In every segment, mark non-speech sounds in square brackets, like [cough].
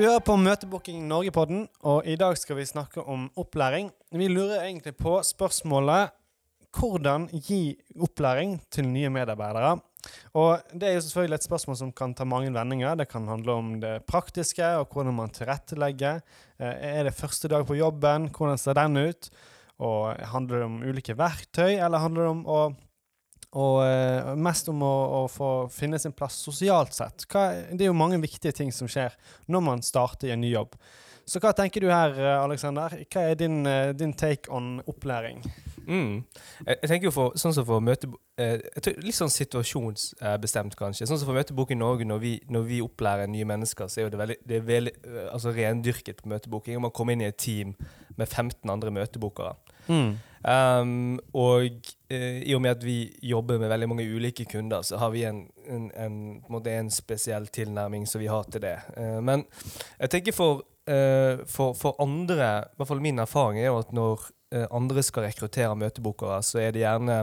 Du hører på Møtebooking Norge-podden, og i dag skal vi snakke om opplæring. Vi lurer egentlig på spørsmålet hvordan gi opplæring til nye medarbeidere. Og Det er jo selvfølgelig et spørsmål som kan ta mange vendinger. Det kan handle om det praktiske og hvordan man tilrettelegger. Eh, Er det første dag på jobben? Hvordan ser den ut? Og Handler det om ulike verktøy, eller handler det om å og uh, mest om å, å få finne sin plass sosialt sett. Hva, det er jo mange viktige ting som skjer når man starter i en ny jobb. Så hva tenker du her, eh, Aleksander? Hva er din, uh, din take on opplæring? Mm. Jeg, jeg tenker jo for, sånn som for møte, eh, Litt sånn situasjonsbestemt, kanskje. Sånn som for Møtebok i Norge, når vi, når vi opplærer nye mennesker, så er jo det veldig, det er veldig altså rendyrket møteboking. Og man kommer inn i et team med 15 andre møtebokere. Mm. Um, og i og med at vi jobber med veldig mange ulike kunder, så har vi en, en, en, en, spesiell tilnærming som vi har til det. Eh, men jeg tenker for, eh, for, for andre, i hvert fall min erfaring er jo at når eh, andre skal rekruttere møtebookere, så er det gjerne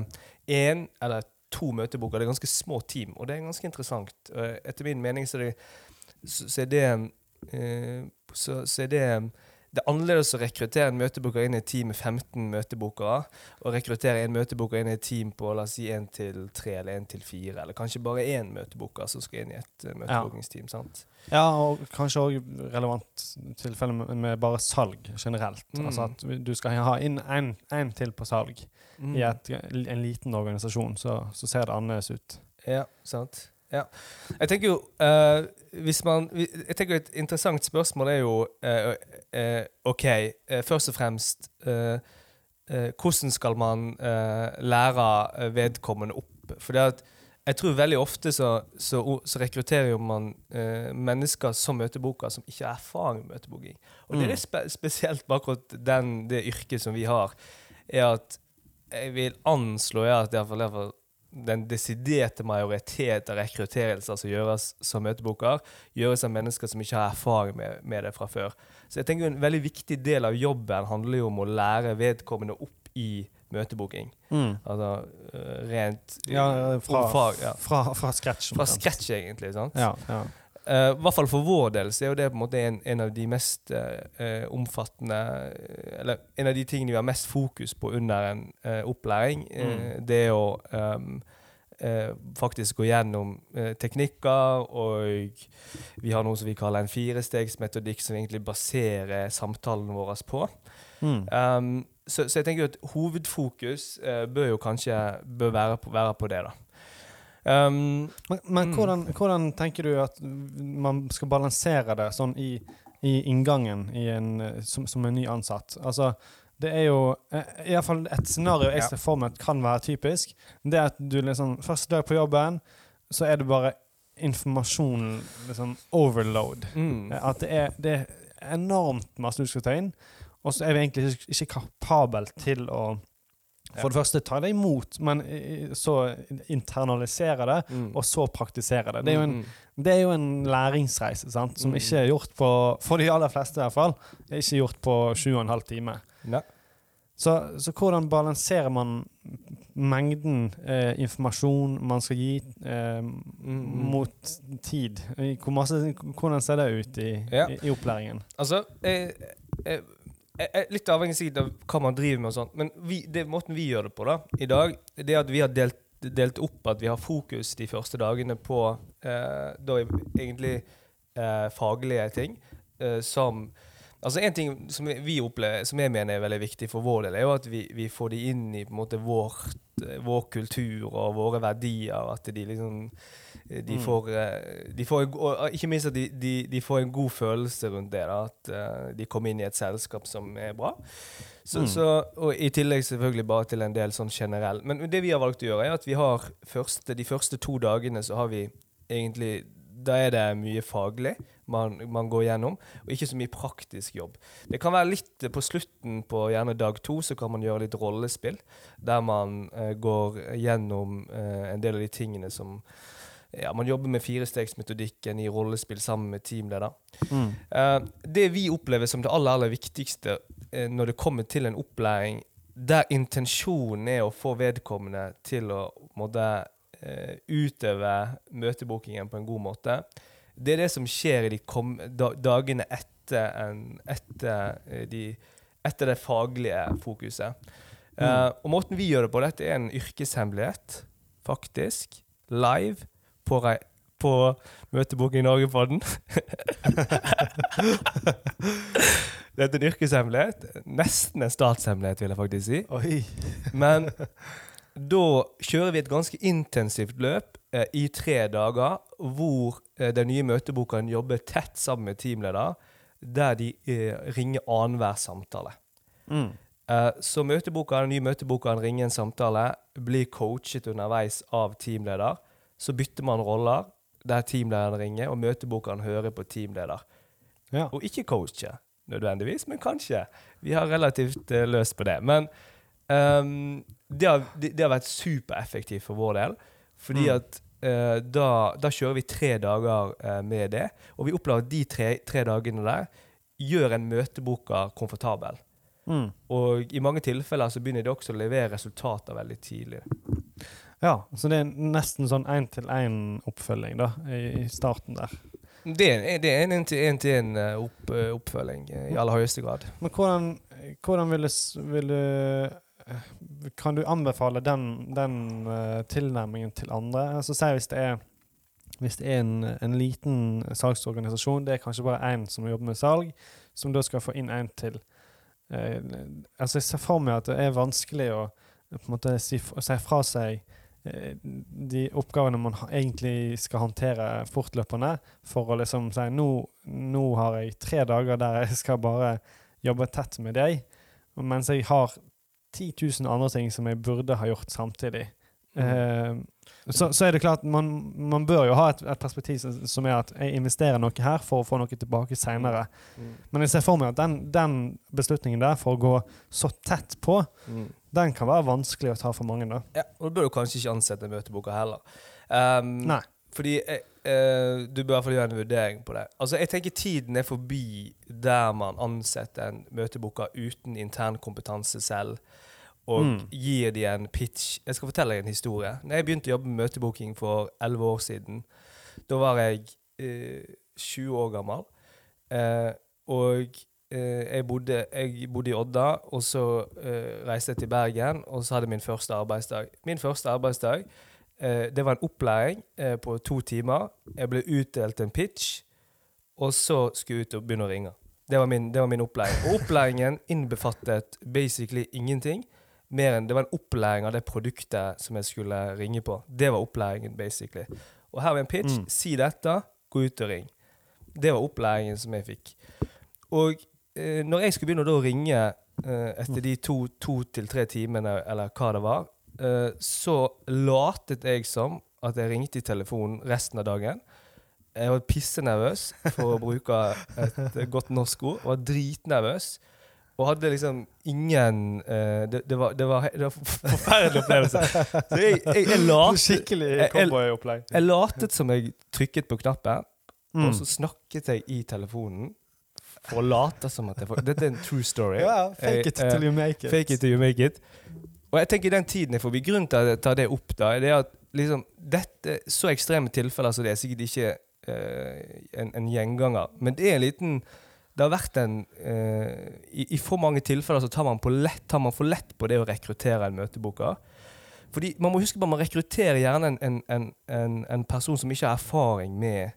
én eller to møtebokere. Det er ganske små team, og det er ganske interessant. Eh, etter min mening så er det, så, er det eh, så er det det er annerledes å rekruttere en møteboker inn i et team med 15 møtebookere, og rekruttere en møteboker inn i et team på la oss si 1 til 3 eller 1 til 4, eller kanskje bare én møteboker som skal inn i et møtebookingsteam. møtebokingsteam. sant? Ja, og kanskje òg relevant tilfelle med, med bare salg generelt. Mm. Altså at du skal ha inn én til på salg Mm. i et, en liten organisasjon, så, så ser det annerledes ut. Ja, sant. Ja. Jeg tenker jo uh, hvis man, Jeg tenker Et interessant spørsmål er jo uh, uh, OK, først og fremst Hvordan skal man lære vedkommende opp? For jeg tror veldig ofte så, så, så rekrutterer man mennesker som møteboker som ikke har erfaring med møteboking. Og det er spe spesielt med akkurat den, det yrket som vi har, er at jeg vil anslå ja, at iallfall den desiderte majoritet av rekrutterelser som gjøres som møteboker, gjøres av mennesker som ikke har erfaring med, med, det fra før. Så jeg tenker En veldig viktig del av jobben handler jo om å lære vedkommende opp i møteboking. Mm. Altså uh, rent ja, fra, fag, ja. fra, fra scratch. Fra scratch, egentlig. sant? Ja, ja. Uh, I hvert fall for vår del så er jo det på en måte en, en av de mest uh, omfattende Eller en av de tingene vi har mest fokus på under en opplæring. Mm. Det er å um, faktisk gå gjennom teknikker, og vi har noe som vi kaller en firestegsmetodikk, som vi egentlig baserer samtalen vår på. Mm. Um, så, så, jeg tenker at hovedfokus bør jo kanskje bør være, på, være på det, da. Um, men, men mm. hvordan, hvordan, tenker du at man skal balansere det sånn i, i inngangen i en, som, som, en ny ansatt? Altså, det er jo iallfall i hvert fall et scenario jeg ser for meg kan være typisk. Det er at du liksom Første dag på jobben, så er det bare informasjon liksom overload. Mm. At det er, det er enormt masse du skal ta inn, og så er vi egentlig ikke kapabel til å for det første ta det imot, men så internalisere det, mm. og så praktisere det. Det er jo en, mm, mm. det er jo en læringsreise sant? som mm. ikke er gjort på For de aller fleste, i hvert fall. Er ikke gjort på sju og en halv time. Ja. Så, så, hvordan balanserer man mengden eh, informasjon man skal gi, eh, mot tid? Masse, hvordan ser det ut i, ja. i, i opplæringen? Altså, eh, Litt avhengig av hva man driver med, og sånt, men vi, det måten vi gjør det på da, i dag, det er at vi har delt, delt opp at vi har fokus de første dagene på eh, da egentlig eh, faglige ting. Eh, som Altså En ting som vi opplever, som jeg mener er veldig viktig for vår del, er jo at vi, vi får de inn i på en måte vårt, vår kultur og våre verdier. At de liksom de mm. får, eh, de får, og ikke minst at de, de, de, får en god følelse rundt det. Da, at de kommer inn i et selskap som er bra. Så, mm. så, og I tillegg selvfølgelig bare til en del sånn generell. Men det vi har valgt å gjøre, er at vi har første, de første to dagene så har vi egentlig Da er det mye faglig man, man, går gjennom, og ikke så mye praktisk jobb. Det kan være litt på slutten på gjerne dag to, så kan man gjøre litt rollespill. Der man eh, går gjennom eh, en del av de tingene som ja, man jobber med firestegsmetodikken i rollespill sammen med teamleder. Mm. Eh, det vi opplever som det aller, aller viktigste uh, når det kommer til en opplæring der intensjonen er å få vedkommende til å måtte, utøve møtebokingen på en god måte, Det er det som skjer i de kom, da, dagene etter, en, etter, eh, de, etter det faglige fokuset. Eh, og måten vi gjør det på, dette er en yrkeshemmelighet, faktisk. Live på, rei- på Møteboken i Norge-podden. [laughs] Dette er en yrkeshemmelighet. Nesten en statshemmelighet, vil jeg faktisk si. Oi. Men da kjører vi et ganske intensivt løp eh, i tre dager, hvor eh, den nye møteboken jobber tett sammen med teamleder, der de eh, ringer annenhver samtale. Mm. Eh, så møteboka, den nye møteboken ringer en samtale, blir coachet underveis av teamleder. Så bytter man roller, der teamlederen ringer, og møtebokene hører på teamleder. Ja. Og ikke coache, nødvendigvis, men kanskje. Vi har relativt eh, løst på det. Men ehm, det, har, det, det har vært supereffektivt for vår del. Fordi Mm. at uh, da, da kjører vi tre dager uh, med det. Og vi opplever at de tre, tre dagene der gjør en møteboka komfortabel. Mm. Og i mange tilfeller så begynner de også å levere resultater veldig tidlig. ja. Så det er nesten sånn én-til-én-oppfølging da, i, i starten der. Det er, en- det er en en-til-en opp, eh, opp, i aller høyeste grad. Men hvordan, hvordan vil, du, vil du Kan du anbefale den, den uh, tilnærmingen til andre? Altså Si hvis det er hvis det er en, en liten salgsorganisasjon, det er kanskje bare én som jobber med salg, som da skal få inn en til. Uh, altså Jeg ser for meg at det er vanskelig å måte si, si fra seg eh, de oppgavene man egentlig skal håndtere fortløpende, for å liksom si nå, nå har jeg tre dager der jeg skal bare jobbe tett med deg, mens jeg har 10 000 andre ting som jeg burde ha gjort samtidig. Eh, så, så er det klart, man, man bør jo ha et, et perspektiv som, er at jeg investerer noe her for å få noe tilbake seinere. Mm. Men jeg ser for meg at den, den beslutningen der, for å gå så tett på, Mm. den kan være vanskelig å ta for mange. da. Ja, og Du bør du kanskje ikke ansette møteboka heller. Um, Nei. Fordi eh, eh, du bør i hvert fall gjøre en vurdering på det. Altså, jeg tenker Tiden er forbi der man ansetter en møtebooker uten intern kompetanse selv, og Mm. gir de en pitch. Jeg skal fortelle deg en historie. Når jeg begynte å jobbe med møtebooking for elleve år siden, da var jeg eh, 20 år gammel. Eh, og eh, jeg, bodde, jeg bodde i Odda, og så eh, reiste jeg til Bergen, og så hadde jeg min første arbeidsdag. Min første arbeidsdag det var en opplæring eh, på to timer. Jeg ble utdelt en pitch, og så skulle jeg ut og begynne å ringe. Det var min, det var min opplæring. Og opplæringen innbefattet basically ingenting. Mer enn Det var en opplæring av det produktet som jeg skulle ringe på. Det var opplæringen, basically. Og her var en pitch. Mm. Si dette, gå ut og ring. Det var opplæringen som jeg fikk. Og eh, når jeg skulle begynne å ringe eh, etter de to, to til tre timene, eller hva det var, eh, så latet jeg som at jeg ringte i telefonen resten av dagen. Jeg var pissenervøs, for å bruke et eh, godt norsk ord. Jeg var dritnervøs. Og hadde liksom ingen uh, det, det, var, det, var, det var forferdelig opplevelse. Så jeg, jeg, jeg, latet, Skikkelig jeg- jeg- jeg latet som jeg trykket på knappen, Mm. og så snakket jeg i telefonen for å late som at jeg får Dette er en true story. Ja, fake it till you make it. Fake it till you make it. Og jeg tenker den tiden er forbi. Grunnen til at jeg tar det opp, da, er det at liksom, dette, så ekstreme tilfeller som det er sikkert ikke eh, en, en gjenganger. Men det er en liten Det har vært en eh, i, I for mange tilfeller så tar man, på lett, tar man for lett på det å rekruttere en møtebooker. Fordi man må huske på at man rekrutterer gjerne en, en, en, en, en person som ikke har erfaring med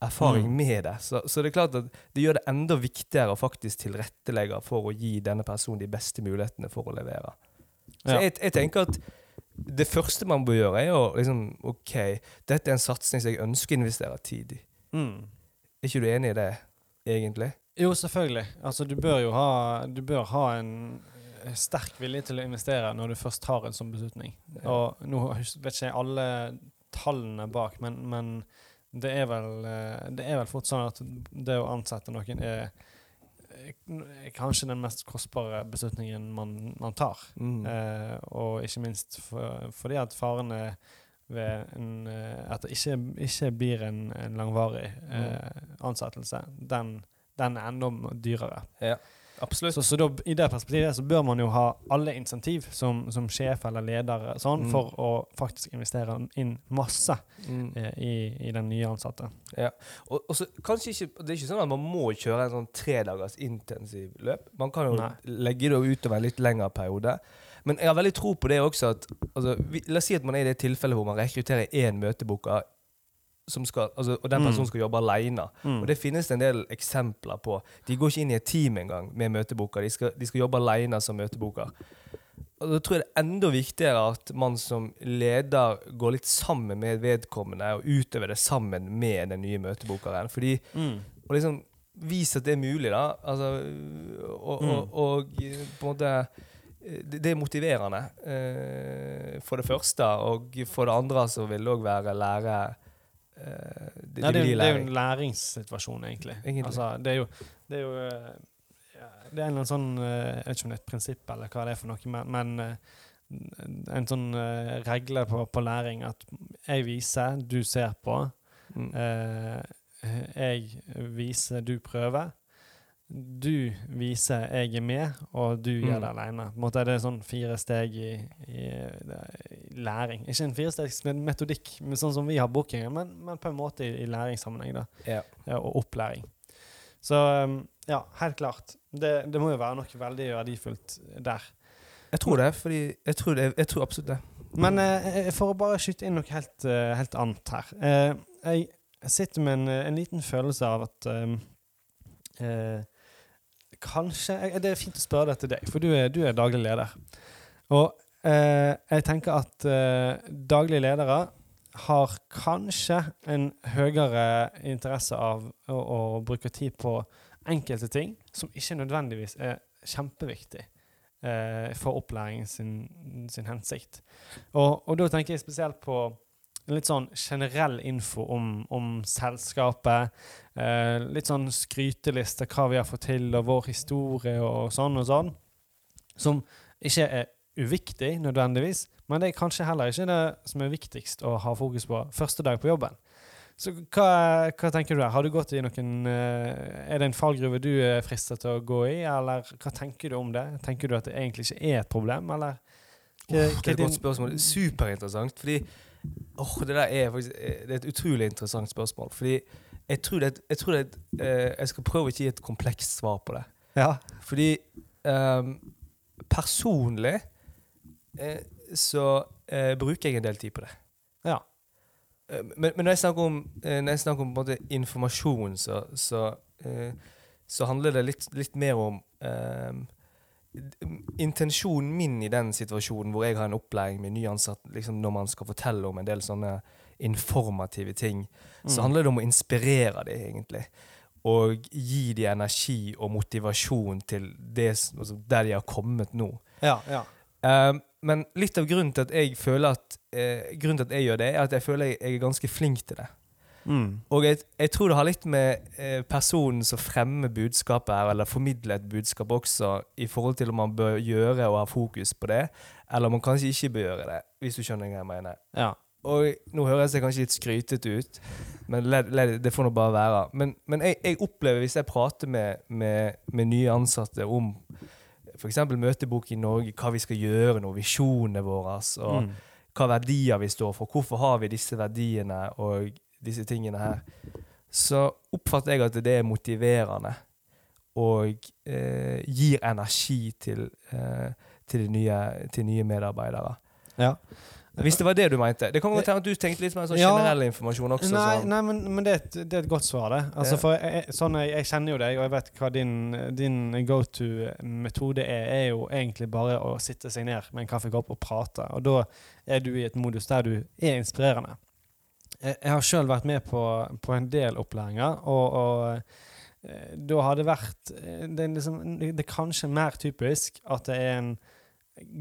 erfaring Mm. med det. Så, så det er klart at det gjør det enda viktigere å faktisk tilrettelegge for å gi denne personen de beste mulighetene for å levere. Så Ja. jeg, jeg tenker at det første man bør gjøre, er å liksom OK, dette er en satsing som jeg ønsker å investere tid i. Mm. Er ikke du enig i det, egentlig? Jo, selvfølgelig. Altså, du bør jo ha, du bør ha en sterk vilje til å investere når du først tar en sånn beslutning. Og nå vet ikke jeg alle tallene bak, men, men det, er vel, eh, det er vel fort sånn at det å ansette noen er kanskje den mest kostbare beslutningen man, man tar. Mm. Eh, og ikke minst for, fordi at faren er ved en, eh, at det ikke, ikke blir en, en langvarig eh, ansettelse, den, den er enda dyrere. Ja. Absolutt. Så, så da, i det perspektivet så bør man jo ha alle insentiv som, som sjef eller leder sånn, Mm. for å faktisk investere inn masse Mm. eh, i, i den nye ansatte. Og, og så kanskje ikke, Det er ikke sånn at man må kjøre en sånn tre dagers intensiv løp. Man kan jo Nei. legge det utover en litt lengre periode. Men jeg har veldig tro på det også at altså, vi, La oss si at man er i det tilfellet hvor man rekrutterer én møtebooker, skal, altså, og den Mm. personen skal jobbe alene. Mm. Og det finnes det en del eksempler på. De går ikke inn i et team engang med møteboker. De skal, de skal jobbe alene som møteboker. Og da tror jeg det er enda viktigere at man som leder går litt sammen med vedkommende og utøver det sammen med den nye møtebokeren. Fordi Mm. Og liksom vise at det er mulig, da. Altså, og, Mm. og, og på en måte det, er motiverende, eh, for det første. Og for det andre så vil det òg være lære det, Nei, det, det er jo en læringssituasjon, egentlig. Egentlig. Altså, det er jo, det er jo eh, ja, Det er en eller annen sånn eh, Jeg vet ikke om det er et prinsipp eller hva det er for noe, men, men eh, en sånn regle på, på læring at jeg viser, du ser på. Mm. Eh, jeg viser, du prøver. Du viser, jeg er med, og du gjør Mm. det alene. På en er det sånn fire steg i, i, i læring. Ikke en firestegs metodikk, men sånn som vi har bookingen, men, men på en måte i, i læringssammenheng. Ja. ja, og opplæring. Så um, ja, helt klart. Det, det må jo være noe veldig verdifullt der. Jeg tror det, fordi jeg tror, det, jeg tror absolutt det. Men eh, for å bare skyte inn noe helt, eh, helt annet her. Eh, jeg sitter med en, en liten følelse av at um, eh, Kanskje Det er fint å spørre det til deg, for du er, du er daglig leder. Og eh, jeg tenker at eh, daglige ledere har kanskje en høyere interesse av å, å bruke tid på enkelte ting som ikke nødvendigvis er kjempeviktig eh, for opplæringen sin, sin hensikt. Og, og da tenker jeg spesielt på litt sånn generell info om, om selskapet. Eh, litt sånn skryteliste, hva vi har fått til, og vår historie og sånn og sånn. Som ikke er uviktig nødvendigvis, men det er kanskje heller ikke det som er viktigst å ha fokus på første dag på jobben. Så hva, hva tenker du der? Har du gått i noen eh, Er det en fallgruve du er fristet til å gå i, eller hva tenker du om det? Tenker du at det egentlig ikke er et problem, eller? Hva- oh, det er et din- godt spørsmål. Superinteressant. Fordi åh, det der er faktisk eh, Det er et utrolig interessant spørsmål. Fordi jeg tror det, jeg, tror det eh, jeg skal prøve å ikke gi et komplekst svar på det. Ja. Fordi um, personlig eh, så eh, bruker jeg en del tid på det. Ja. Eh, Men, men når jeg snakker om, når jeg snakker om informasjon, så, så, eh, så handler det litt, litt mer om ehm, Intensjonen min i den situasjonen hvor jeg har en opplæring med nyansatte, liksom når man skal fortelle om en del sånne informative ting, så Mm. handler det om å inspirere dem, egentlig. Og gi dem energi og motivasjon til det, altså, der de har kommet nå. Ja, ja. Um, men litt av grunnen til at jeg føler at eh, Grunnen til at jeg gjør det, er at jeg føler jeg, jeg er ganske flink til det. Mm. Og jeg, jeg tror det har litt med eh, personen som fremmer budskapet her, eller formidler et budskap også, i forhold til om man bør gjøre og ha fokus på det, eller om man kanskje ikke bør gjøre det, hvis du skjønner hva jeg mener. ja. Og nå høres jeg kanskje litt skrytete ut, men le, le, det får nå bare være. Men, men jeg, jeg opplever, hvis jeg prater med, med, med nye ansatte om f.eks. møtebok i Norge, hva vi skal gjøre nå, visjonene våre, og Mm. hva verdier vi står for, hvorfor har vi disse verdiene og disse tingene her, så oppfatter jeg at det er motiverende og eh, gir energi til, eh, til, de nye, til nye medarbeidere. ja. Hvis det var det du mente. Det kan godt hende at du tenkte litt mer sånn Ja. generell informasjon også. Nei, sånn. nei men, men det, er et, det er et godt svar, det. Altså, Ja. for jeg- sånn jeg, jeg kjenner jo deg, og jeg vet hva din, din go to-metode er. er jo egentlig bare å sitte seg ned med en kaffekopp og prate. Og da er du i et modus der du er inspirerende. Jeg, jeg har sjøl vært med på, på en del opplæringer, og, og eh, da har det vært eh, det er, liksom, det er kanskje mer typisk at det er en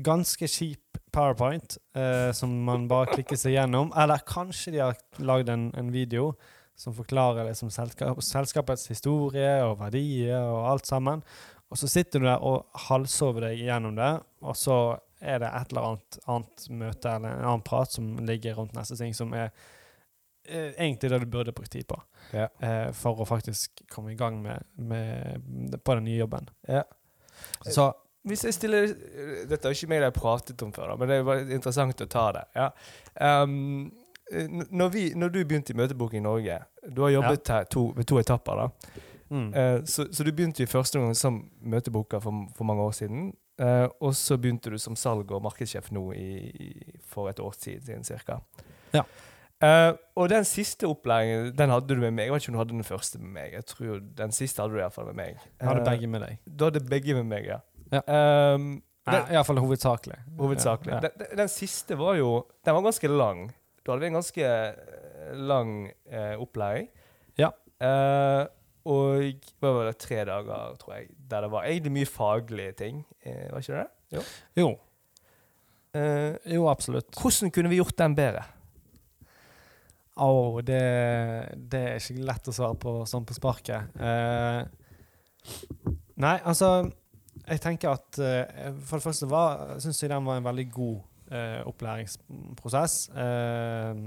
ganske kjip powerpoint eh, som man bare klikker seg gjennom. Eller kanskje de har lagd en, en video som forklarer liksom selskap, selskapets historie og verdier og alt sammen. Og så sitter du der og halvsover deg gjennom det, og så er det et eller annet, annet møte eller en annen prat som ligger rundt neste ting, som er eh, egentlig det du burde brukt tid på. Ja. Eh, for å faktisk komme i gang med, med, på den nye jobben. Ja. Så Hvis jeg stiller Dette er ikke meg det jeg pratet om før, da, men det er bare interessant å ta det. Ja. Um, når, vi, når du begynte i Møtebok i Norge Du har jobbet her to, ved to etapper. da mm. Uh, så, så du begynte jo første gang som møteboker for, for mange år siden. Uh, og så begynte du som salg- og markedssjef nå i, i, for et års tid siden ca. Ja. Eh, og den siste opplæringen den hadde du med meg. Jeg vet ikke om du hadde den første med meg. Jeg tror Den siste hadde du iallfall med meg. jeg hadde Eh, begge med deg. Du hadde begge med meg, ja. Ja. Um, den, Iallfall hovedsakelig. hovedsakelig. Ja. Den, den, den siste var jo Den var ganske lang. Da hadde vi en ganske eh, lang eh, opplæring. Ja. Uh, og hva var det, tre dager, tror jeg, der det var egentlig mye faglige ting. Eh, var ikke det? Jo. Eh, Jo, absolutt. hvordan kunne vi gjort den bedre? Å, det, det er ikke lett å svare på sånn på sparket. Eh, nei, altså Jeg tenker at eh, for det første var, syns jeg den var en veldig god eh, opplæringsprosess. Eh,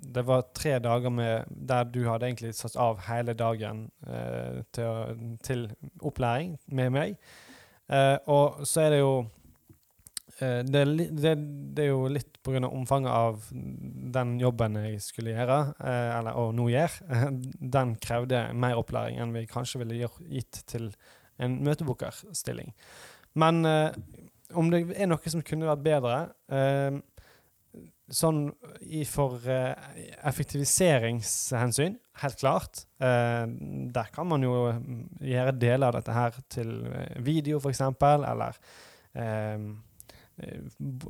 det var tre dager med, der du hadde egentlig satt av hele dagen eh, til, til opplæring med meg. Eh, og så er det jo det, er li- det, det er jo litt pga. omfanget av den jobben jeg skulle gjøre, eh, eller og nå gjør. [laughs] den krevde mer opplæring enn vi kanskje ville gitt til en møtebokerstilling. Men eh, om det er noe som kunne vært bedre eh, Sånn i for eh, effektiviseringshensyn, helt klart. Eh, der kan man jo gjøre deler av dette her til eh, video, f.eks., eller eh, eh,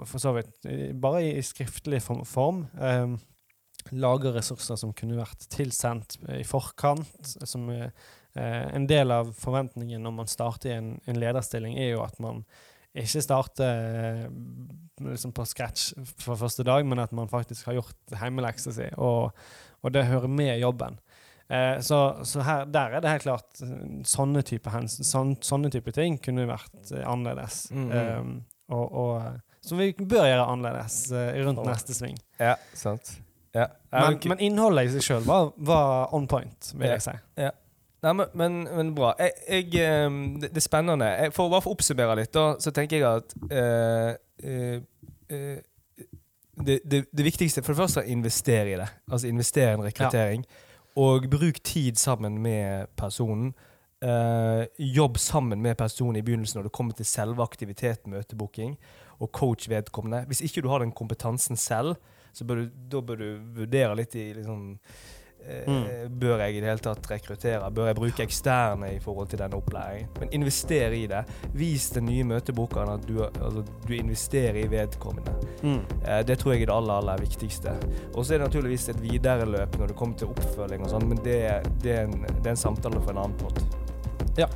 for så vidt eh, bare i skriftlig form. eh, lage ressurser som kunne vært tilsendt i forkant. Som eh, En del av forventningen når man starter i en, en lederstilling, er jo at man ikke starter eh, liksom på scratch for første dag, men at man faktisk har gjort hjemmeleksa si, og, og det hører med jobben. Eh, så så her, der er det helt klart eh, sånne type, hens, sånn, sånne type ting kunne vært eh, annerledes. Mhm. Um, og, og, som vi bør gjøre annerledes eh, rundt neste sving. Ja, sant. Ja. Men, men innholdet i seg sjøl var, var on point, vil Ja. jeg si. Nei, men, men, men bra. Jeg, jeg, ehm, det, er spennende. Jeg, for å bare oppsummere litt, da, så tenker jeg at uh, uh, eh, det, det, det viktigste For det første, investere i det. Altså investere i en rekruttering. Og bruk tid sammen med personen. Eh, jobb sammen med personen i begynnelsen når det kommer til selve aktiviteten møtebooking, og coach vedkommende. Hvis ikke du har den kompetansen selv, så bør du, da bør du vurdere litt i liksom eh, Bør jeg i det hele tatt rekruttere? Bør jeg bruke eksterne i forhold til denne opplæringen? Men invester i det. Vis den nye møtebookeren at du, altså, du investerer i vedkommende. Eh, det tror jeg er det aller, aller viktigste. Og så er det naturligvis et videreløp når det kommer til oppfølging og sånn, men det, det, er en, det er en samtale for en annen pott. Ja.